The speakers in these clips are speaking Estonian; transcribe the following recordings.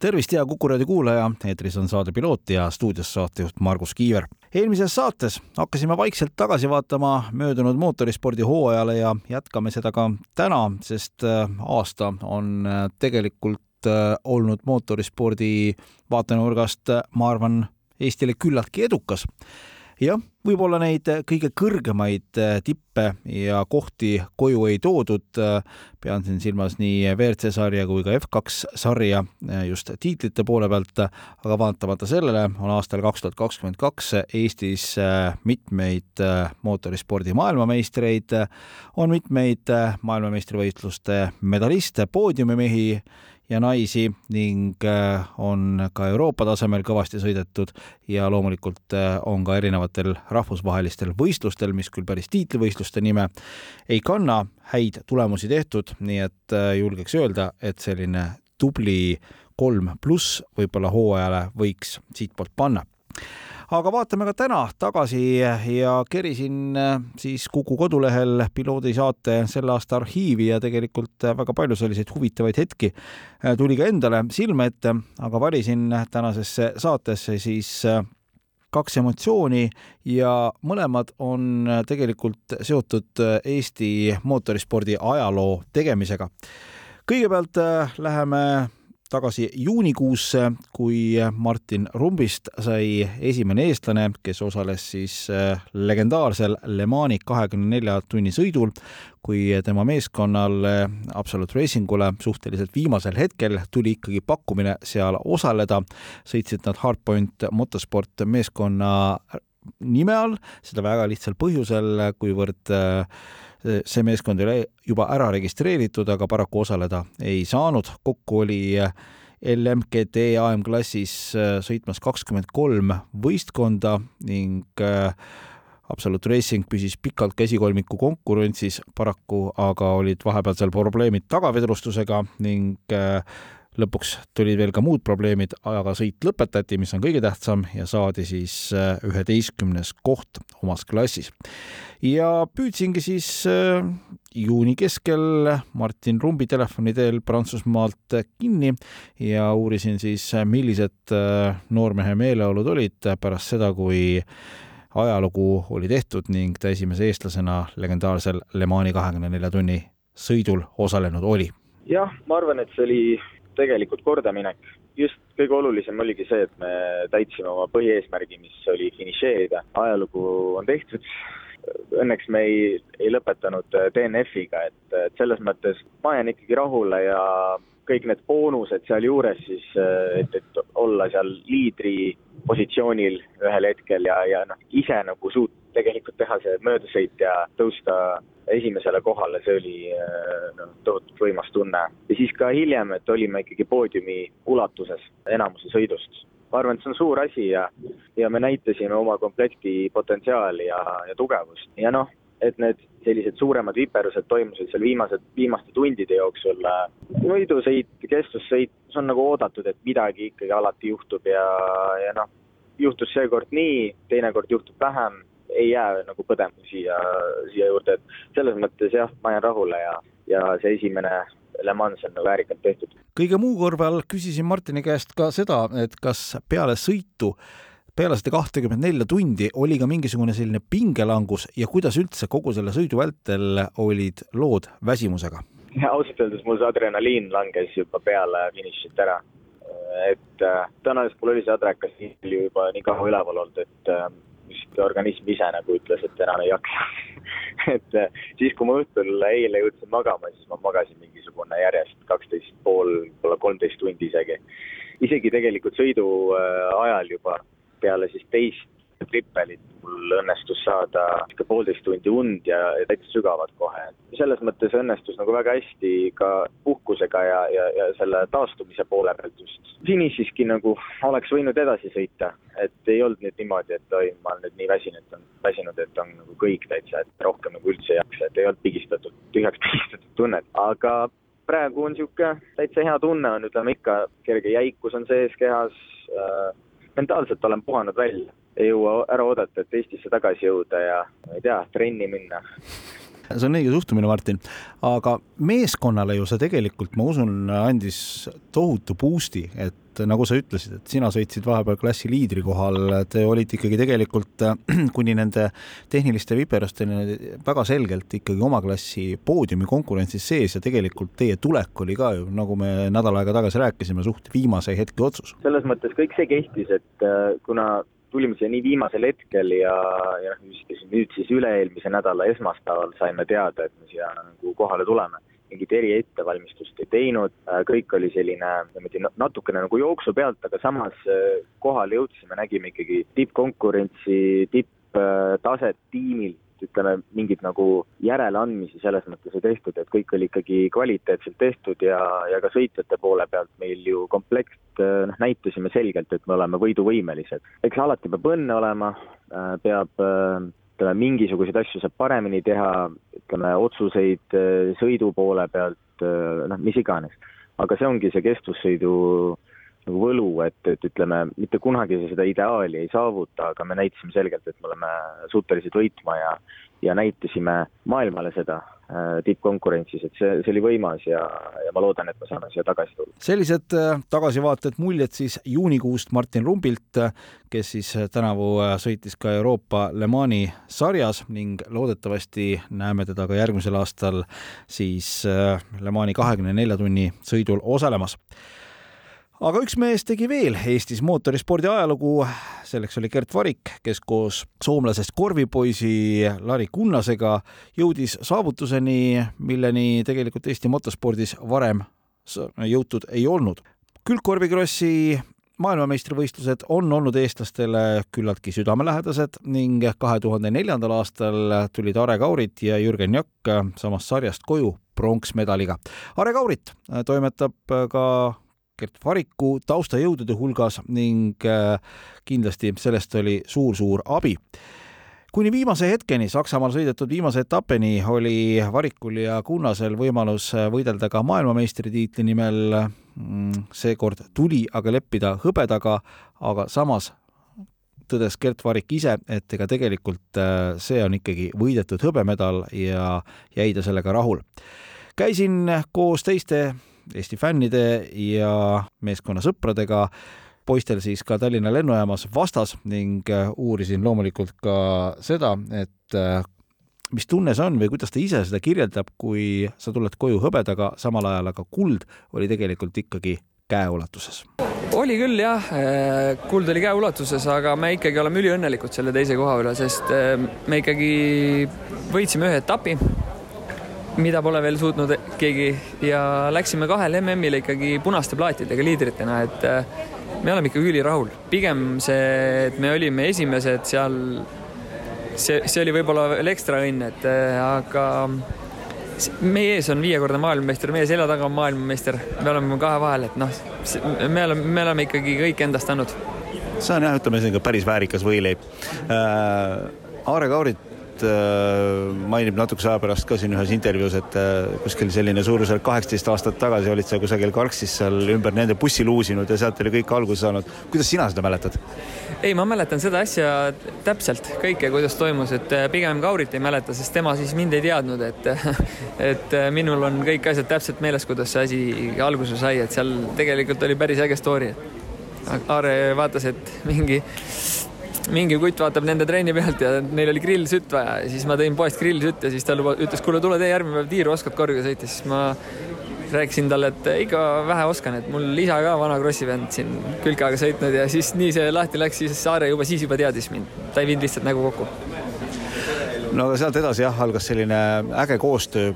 tervist, hea Kuku raadio kuulaja, eetris on saade Piloot ja stuudios saatejuht Margus Kiiver. eelmises saates hakkasime vaikselt tagasi vaatama möödunud mootorispordi hooajale ja jätkame seda ka täna, sest äh, aasta on äh, tegelikult äh, olnud mootorispordi vaatenurgast, ma arvan, Eestile küllaltki edukas jah, võib-olla neid kõige kõrgemaid äh, tippe ja kohti koju ei toodud, äh, pean siin silmas nii WRC sarja kui ka F2 sarja äh, just tiitlite poole pealt, aga vaatamata sellele on aastal kaks tuhat kakskümmend kaks Eestis mitmeid mootorispordi maailmameistreid, on mitmeid maailmameistrivõistluste medaliste, poodiumimehi ja naisi ning äh, on ka Euroopa tasemel kõvasti sõidetud ja loomulikult äh, on ka erinevatel rahvusvahelistel võistlustel, mis küll päris tiitlivõistluste nime ei kanna, häid tulemusi tehtud, nii et äh, julgeks öelda, et selline tubli kolm pluss võib-olla hooajale võiks siitpoolt panna aga vaatame ka täna tagasi ja kerisin äh, siis Kuku kodulehel piloodi saate selle aasta arhiivi ja tegelikult äh, väga palju selliseid huvitavaid hetki äh, tuli ka endale silme ette, aga valisin tänasesse saatesse siis kaks emotsiooni ja mõlemad on tegelikult seotud Eesti mootorispordi ajaloo tegemisega. kõigepealt läheme tagasi juunikuusse, kui Martin Rumbist sai esimene eestlane, kes osales siis äh, legendaarsel Le Mani kahekümne nelja tunni sõidul, kui tema meeskonnal Absolute Racingule suhteliselt viimasel hetkel tuli ikkagi pakkumine seal osaleda, sõitsid nad Hardpoint Motorsport meeskonna nime all, seda väga lihtsal põhjusel, kuivõrd äh, see meeskond oli juba ära registreeritud, aga paraku osaleda ei saanud. kokku oli äh, LMGT AM-klassis äh, sõitmas kakskümmend kolm võistkonda ning Absolute Racing püsis pikalt käsikolmiku konkurentsis paraku, aga olid vahepeal seal probleemid tagavedrustusega ning lõpuks tulid veel ka muud probleemid, aga sõit lõpetati, mis on kõige tähtsam, ja saadi siis äh, üheteistkümnes koht omas klassis. ja püüdsingi siis äh, juuni keskel Martin Rumbi telefoni teel Prantsusmaalt kinni ja uurisin siis, millised äh, noormehe meeleolud olid pärast seda, kui ajalugu oli tehtud ning ta esimese eestlasena legendaarsel Le Mani kahekümne nelja tunni sõidul osalenud oli jah, ma arvan, et see oli tegelikult kordaminek. just kõige olulisem oligi see, et me täitsime oma põhieesmärgi, mis oli finišeerida. ajalugu on tehtud, õnneks me ei, ei lõpetanud DNF-iga, et, et selles mõttes ma jään ikkagi rahule ja kõik need boonused sealjuures siis, et, et olla seal liidri positsioonil ühel hetkel ja, ja noh, ise nagu suut-, tegelikult teha see möödasõit ja tõusta esimesele kohale, see oli noh, tohutult võimas tunne. ja siis ka hiljem, et olime ikkagi poodiumi ulatuses enamuse sõidust. ma arvan, et see on suur asi ja, ja me näitasime oma komplekti potentsiaali ja, ja tugevust ja noh, et need sellised suuremad viperused toimusid seal viimased, viimaste tundide jooksul. võidusõit, kestvussõit, see on nagu oodatud, et midagi ikkagi alati juhtub ja, ja noh, juhtus seekord nii, teinekord juhtub vähem ei jää nagu põdema siia, siia juurde, et selles mõttes jah, ma jään rahule ja, ja see esimene Le Mans on nagu väärikalt tehtud. kõige muu kõrval küsisin Martini käest ka seda, et kas peale sõitu peale seda kahtekümmet nelja tundi oli ka mingisugune selline pingelangus ja kuidas üldse kogu selle sõidu vältel olid lood väsimusega? ausalt öeldes mul see adrenaliin langes juba peale finišit ära. et äh, tõenäoliselt mul oli see adrekas juba nii kaua üleval olnud, et äh, vist organism ise nagu ütles, et enam ei jaksa et äh, siis, kui ma õhtul eile jõudsin magama, siis ma magasin mingisugune järjest kaksteist pool, võib-olla kolmteist tundi isegi. isegi tegelikult sõidu äh, ajal juba peale siis teist trippelit mul õnnestus saada ikka poolteist tundi und ja, täitsa sügavad kohe. selles mõttes õnnestus nagu väga hästi ka puhkusega ja, ja, ja selle taastumise poole pealt just. finišiski nagu oleks võinud edasi sõita, et ei olnud nüüd niimoodi, et oi, ma olen nüüd nii väsinud, väsinud, et on nagu kõik täitsa, et rohkem nagu üldse ei jaksa, et ei olnud pigistatud, tühjaks pigistatud tunnet, aga praegu on niisugune täitsa hea tunne on, ütleme ikka, kerge jäikus on sees kehas äh,, mentaalselt olen puhanud välja, ei jõua ära oodata, et Eestisse tagasi jõuda ja ma ei tea, trenni minna. See on õige suhtumine, Martin, aga meeskonnale ju see tegelikult, ma usun, andis tohutu boost'i, et nagu sa ütlesid, et sina sõitsid vahepeal klassi liidri kohal, te olite ikkagi tegelikult kuni nende tehniliste viperusteni väga selgelt ikkagi oma klassi poodiumi konkurentsis sees ja tegelikult teie tulek oli ka ju, nagu me nädal aega tagasi rääkisime, suht viimase hetke otsus. selles mõttes kõik see kehtis, et äh, kuna tulime siia nii viimasel hetkel ja, ja noh, nüüd siis üle-eelmise nädala esmaspäeval saime teada, et me siia nagu kohale tuleme. Mingit eriettevalmistust ei teinud, äh, kõik oli selline niimoodi natukene nagu jooksu pealt, aga samas äh, kohale jõudsime, nägime ikkagi tippkonkurentsi, tipptaset tiimilt, ütleme, mingit nagu järeleandmisi selles mõttes ei tehtud, et kõik oli ikkagi kvaliteetselt tehtud ja, ja ka sõitjate poole pealt meil ju komplekt, eh, noh, näitasime selgelt, et me oleme võiduvõimelised. eks alati peab õnne olema, peab ütleme, mingisuguseid asju saab paremini teha, ütleme, otsuseid sõidu poole pealt, noh, mis iganes. aga see ongi see kestvussõidu nagu võlu, et, et ütleme, mitte kunagi seda ideaali ei saavuta, aga me näitasime selgelt, et me oleme suutelised võitma ja ja näitasime maailmale seda äh, tippkonkurentsis, et see, see oli võimas ja, ja ma loodan, et me saame siia tagasi tulla. sellised äh, tagasivaated, muljed siis juunikuust Martin Rumbilt, kes siis tänavu äh, sõitis ka Euroopa Le Mani sarjas ning loodetavasti näeme teda ka järgmisel aastal siis Le Mani kahekümne nelja tunni sõidul osalemas aga üks mees tegi veel Eestis mootorispordi ajalugu, selleks oli Gert Varik, kes koos soomlasest korvipoisi Lari Kunnasega jõudis saavutuseni, milleni tegelikult Eesti motospordis varem jõutud ei olnud. külgkorvikrossi maailmameistrivõistlused on olnud eestlastele küllaltki südamelähedased ning kahe tuhande neljandal aastal tulid Are Kaurit ja Jürgen Jakk samast sarjast koju pronksmedaliga. Are Kaurit toimetab ka Gert Variku taustajõudude hulgas ning äh, kindlasti sellest oli suur-suur abi kuni viimase hetkeni, Saksamaal sõidetud viimase etapini oli Varikul ja Kunnasel võimalus võidelda ka maailmameistritiitli nimel. Mm, seekord tuli aga leppida hõbedaga, aga samas tõdes Gert Varik ise, et ega tegelikult äh, see on ikkagi võidetud hõbemedal ja jäi ta sellega rahul. käisin koos teiste Eesti fännide ja meeskonna sõpradega poistel siis ka Tallinna lennujaamas vastas ning äh, uurisin loomulikult ka seda, et äh, mis tunne see on või kuidas ta ise seda kirjeldab, kui sa tuled koju hõbedaga, samal ajal aga kuld oli tegelikult ikkagi käeulatuses? oli küll jah, äh, kuld oli käeulatuses, aga me ikkagi oleme üliõnnelikud selle teise koha üle, sest me ikkagi võitsime ühe etapi mida pole veel suutnud keegi ja läksime kahele MM-ile ikkagi punaste plaatidega liidritena, et äh, me oleme ikka ülirahul. pigem see, et me olime esimesed seal, see, see oli võib-olla veel ekstra õnn, et äh, aga meie ees on viiekordne maailmameister, meie selja taga on maailmameister, me oleme kahe vahel, et noh, me oleme, me oleme ikkagi kõik endast andnud. see on jah, ütleme selline päris väärikas võileib äh,. Aare Kaurit Ott äh, mainib natukese aja pärast ka siin ühes intervjuus, et äh, kuskil selline suurusjärk kaheksateist aastat tagasi olid sa kusagil Karksis seal ümber nende bussi luusinud ja sealt oli kõik alguse saanud. kuidas sina seda mäletad? ei, ma mäletan seda asja täpselt kõike, kuidas toimus, et äh, pigem Kaurit ei mäleta, sest tema siis mind ei teadnud, et et minul on kõik asjad täpselt meeles, kuidas see asi alguse sai, et seal tegelikult oli päris äge story. Aare vaatas, et mingi mingi kutt vaatab nende trenni pealt ja neil oli grillsütt vaja ja siis ma tõin poest grillsütt ja siis ta luba, ütles, kuule, tule tee järgmine päev tiiru, oskad korviga sõita, siis ma rääkisin talle, et ikka vähe oskan, et mul isa ka vana krossi vend siin külkaga sõitnud ja siis nii see lahti läks, siis Saare juba siis juba teadis mind, ta ei viinud lihtsalt nägu kokku. no aga sealt edasi jah, algas selline äge koostöö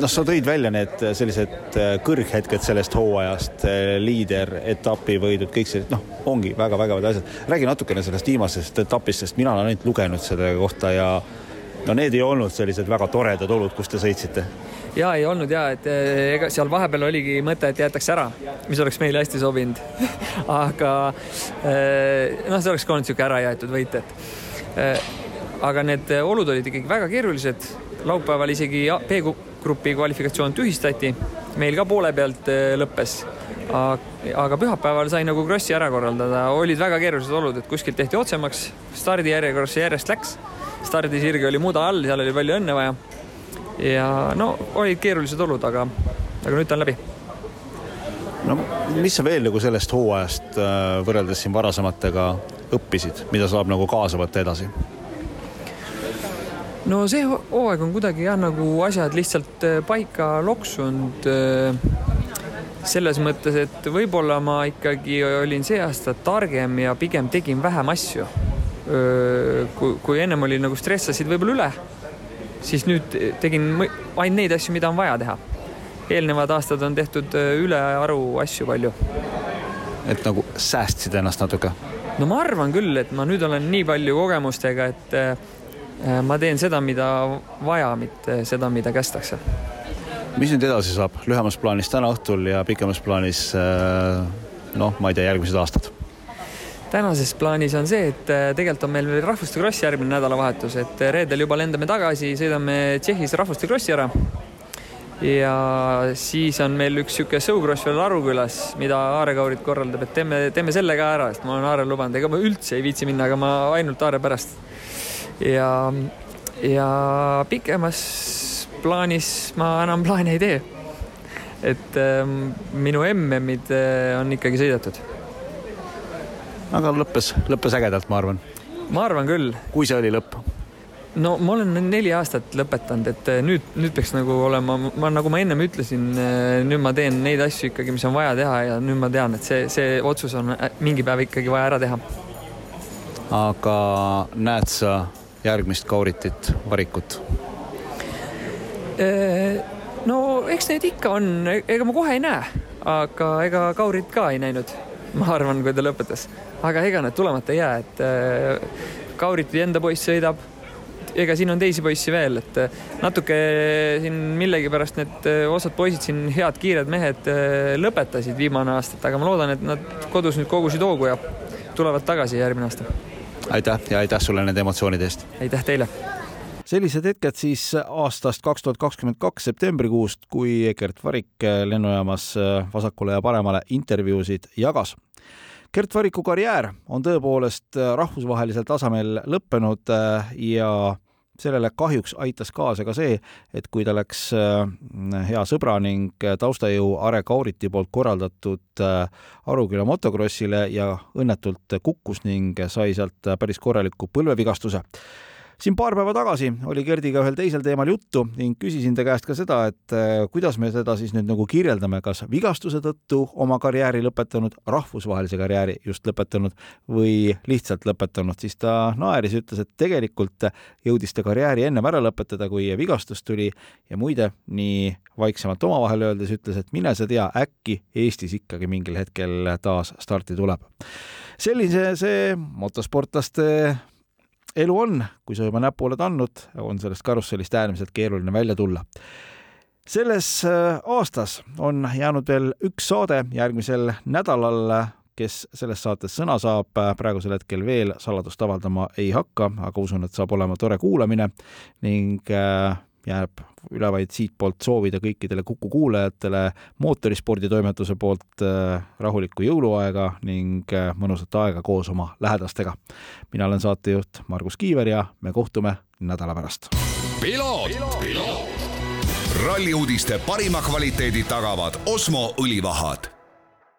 noh, sa tõid välja need sellised äh, kõrghetked sellest hooajast, äh, liider, etapivõidud, kõik sellised, noh, ongi väga vägevad asjad. räägi natukene sellest viimasest etapist, sest mina olen ainult lugenud selle kohta ja no need ei olnud sellised väga toredad olud, kus te sõitsite ja ei olnud ja et äh, ega seal vahepeal oligi mõte, et jäetakse ära, mis oleks meile hästi sobinud aga noh, see oleks ka olnud niisugune ära jäetud võit, et aga need olud olid ikkagi väga keerulised. laupäeval isegi grupi kvalifikatsioon tühistati, meil ka poole pealt lõppes aga pühapäeval sai nagu krossi ära korraldada, olid väga keerulised olud, et kuskilt tehti otsemaks, stardijärjekorras see järjest läks. stardisirge oli muda all, seal oli palju õnne vaja. ja no olid keerulised olud, aga, aga nüüd ta on läbi. no mis sa veel nagu sellest hooajast äh, võrreldes siin varasematega õppisid, mida saab nagu kaasa võtta edasi? No see hooaeg on kuidagi jah, nagu asjad lihtsalt äh, paika loksunud äh, selles mõttes, et võib-olla ma ikkagi olin see aasta targem ja pigem tegin vähem asju. kui, kui ennem oli nagu stressasid võib-olla üle, siis nüüd tegin ainult neid asju, mida on vaja teha. eelnevad aastad on tehtud ülearu asju palju. et nagu säästsid ennast natuke? no ma arvan küll, et ma nüüd olen nii palju kogemustega, et ma teen seda, mida vaja, mitte seda, mida kästakse mis nüüd edasi saab lühemas plaanis täna õhtul ja pikemas plaanis äh, noh, ma ei tea, järgmised aastad? tänases plaanis on see, et äh, tegelikult on meil veel rahvuste kross järgmine nädalavahetus, et äh, reedel juba lendame tagasi, sõidame Tšehhis rahvuste krossi ära. ja siis on meil üks niisugune sõukross veel Arukülas, mida Aare Kaurit korraldab, et teeme, teeme selle ka ära, sest ma olen Aarele lubanud, ega ma üldse ei viitsi minna, aga ma ainult Aare pärast. Ja, ja pikemas plaanis ma enam plaane ei tee. et äh, minu MM-id äh, on ikkagi sõidetud. aga lõppes, lõppes ägedalt, ma arvan. ma arvan küll. kui see oli lõpp? no ma olen neli aastat lõpetanud, et äh, nüüd, nüüd peaks nagu olema, ma nagu ma ennem ütlesin, äh, nüüd ma teen neid asju ikkagi, mis on vaja teha ja nüüd ma tean, et see, see otsus on mingi päev ikkagi vaja ära teha. aga näed sa järgmist Kauritit, Varikut? No eks neid ikka on, ega ma kohe ei näe, aga ega Kaurit ka ei näinud, ma arvan, kui ta lõpetas. aga ega need tulemata ei jää, et Kauriti enda poiss sõidab. ega siin on teisi poissi veel, et natuke siin millegipärast need osad poisid siin, head kiired mehed lõpetasid viimane aastat, aga ma loodan, et nad kodus nüüd kogusid hoogu ja tulevad tagasi järgmine aasta. Aitäh ja aitäh sulle nende emotsioonide eest. aitäh teile sellised hetked siis aastast kaks tuhat kakskümmend kaks septembrikuust, kui Gert Varik lennujaamas vasakule ja paremale intervjuusid jagas. Gert Variku karjäär on tõepoolest rahvusvahelisel tasemel lõppenud ja sellele kahjuks aitas kaasa ka see, et kui ta läks hea sõbra ning taustajõu Are Kauriti poolt korraldatud Aruküla motokrossile ja õnnetult kukkus ning sai sealt päris korraliku põlvevigastuse siin paar päeva tagasi oli Gerdiga ühel teisel teemal juttu ning küsisin ta käest ka seda, et äh, kuidas me seda siis nüüd nagu kirjeldame, kas vigastuse tõttu oma karjääri lõpetanud, rahvusvahelise karjääri just lõpetanud või lihtsalt lõpetanud, siis ta naeris, ütles, et tegelikult jõudis ta karjääri ennem ära lõpetada, kui vigastus tuli ja muide, nii vaiksemalt omavahel öeldes ütles, et mine sa tea, äkki Eestis ikkagi mingil hetkel taas starti tuleb. sellise see motosportlaste elu on, kui sa juba näpu oled andnud, on sellest karussellist äärmiselt keeruline välja tulla. selles äh, aastas on jäänud veel üks saade järgmisel nädalal, kes selles saates sõna saab, praegusel hetkel veel saladust avaldama ei hakka, aga usun, et saab olema tore kuulamine ning äh, jääb üle vaid siitpoolt soovida kõikidele Kuku kuulajatele mootorispordi toimetuse poolt äh, rahulikku jõuluaega ning äh, mõnusat aega koos oma lähedastega. mina olen saatejuht Margus Kiiver ja me kohtume nädala pärast. ralli uudiste parima kvaliteedi tagavad Osmo õlivahad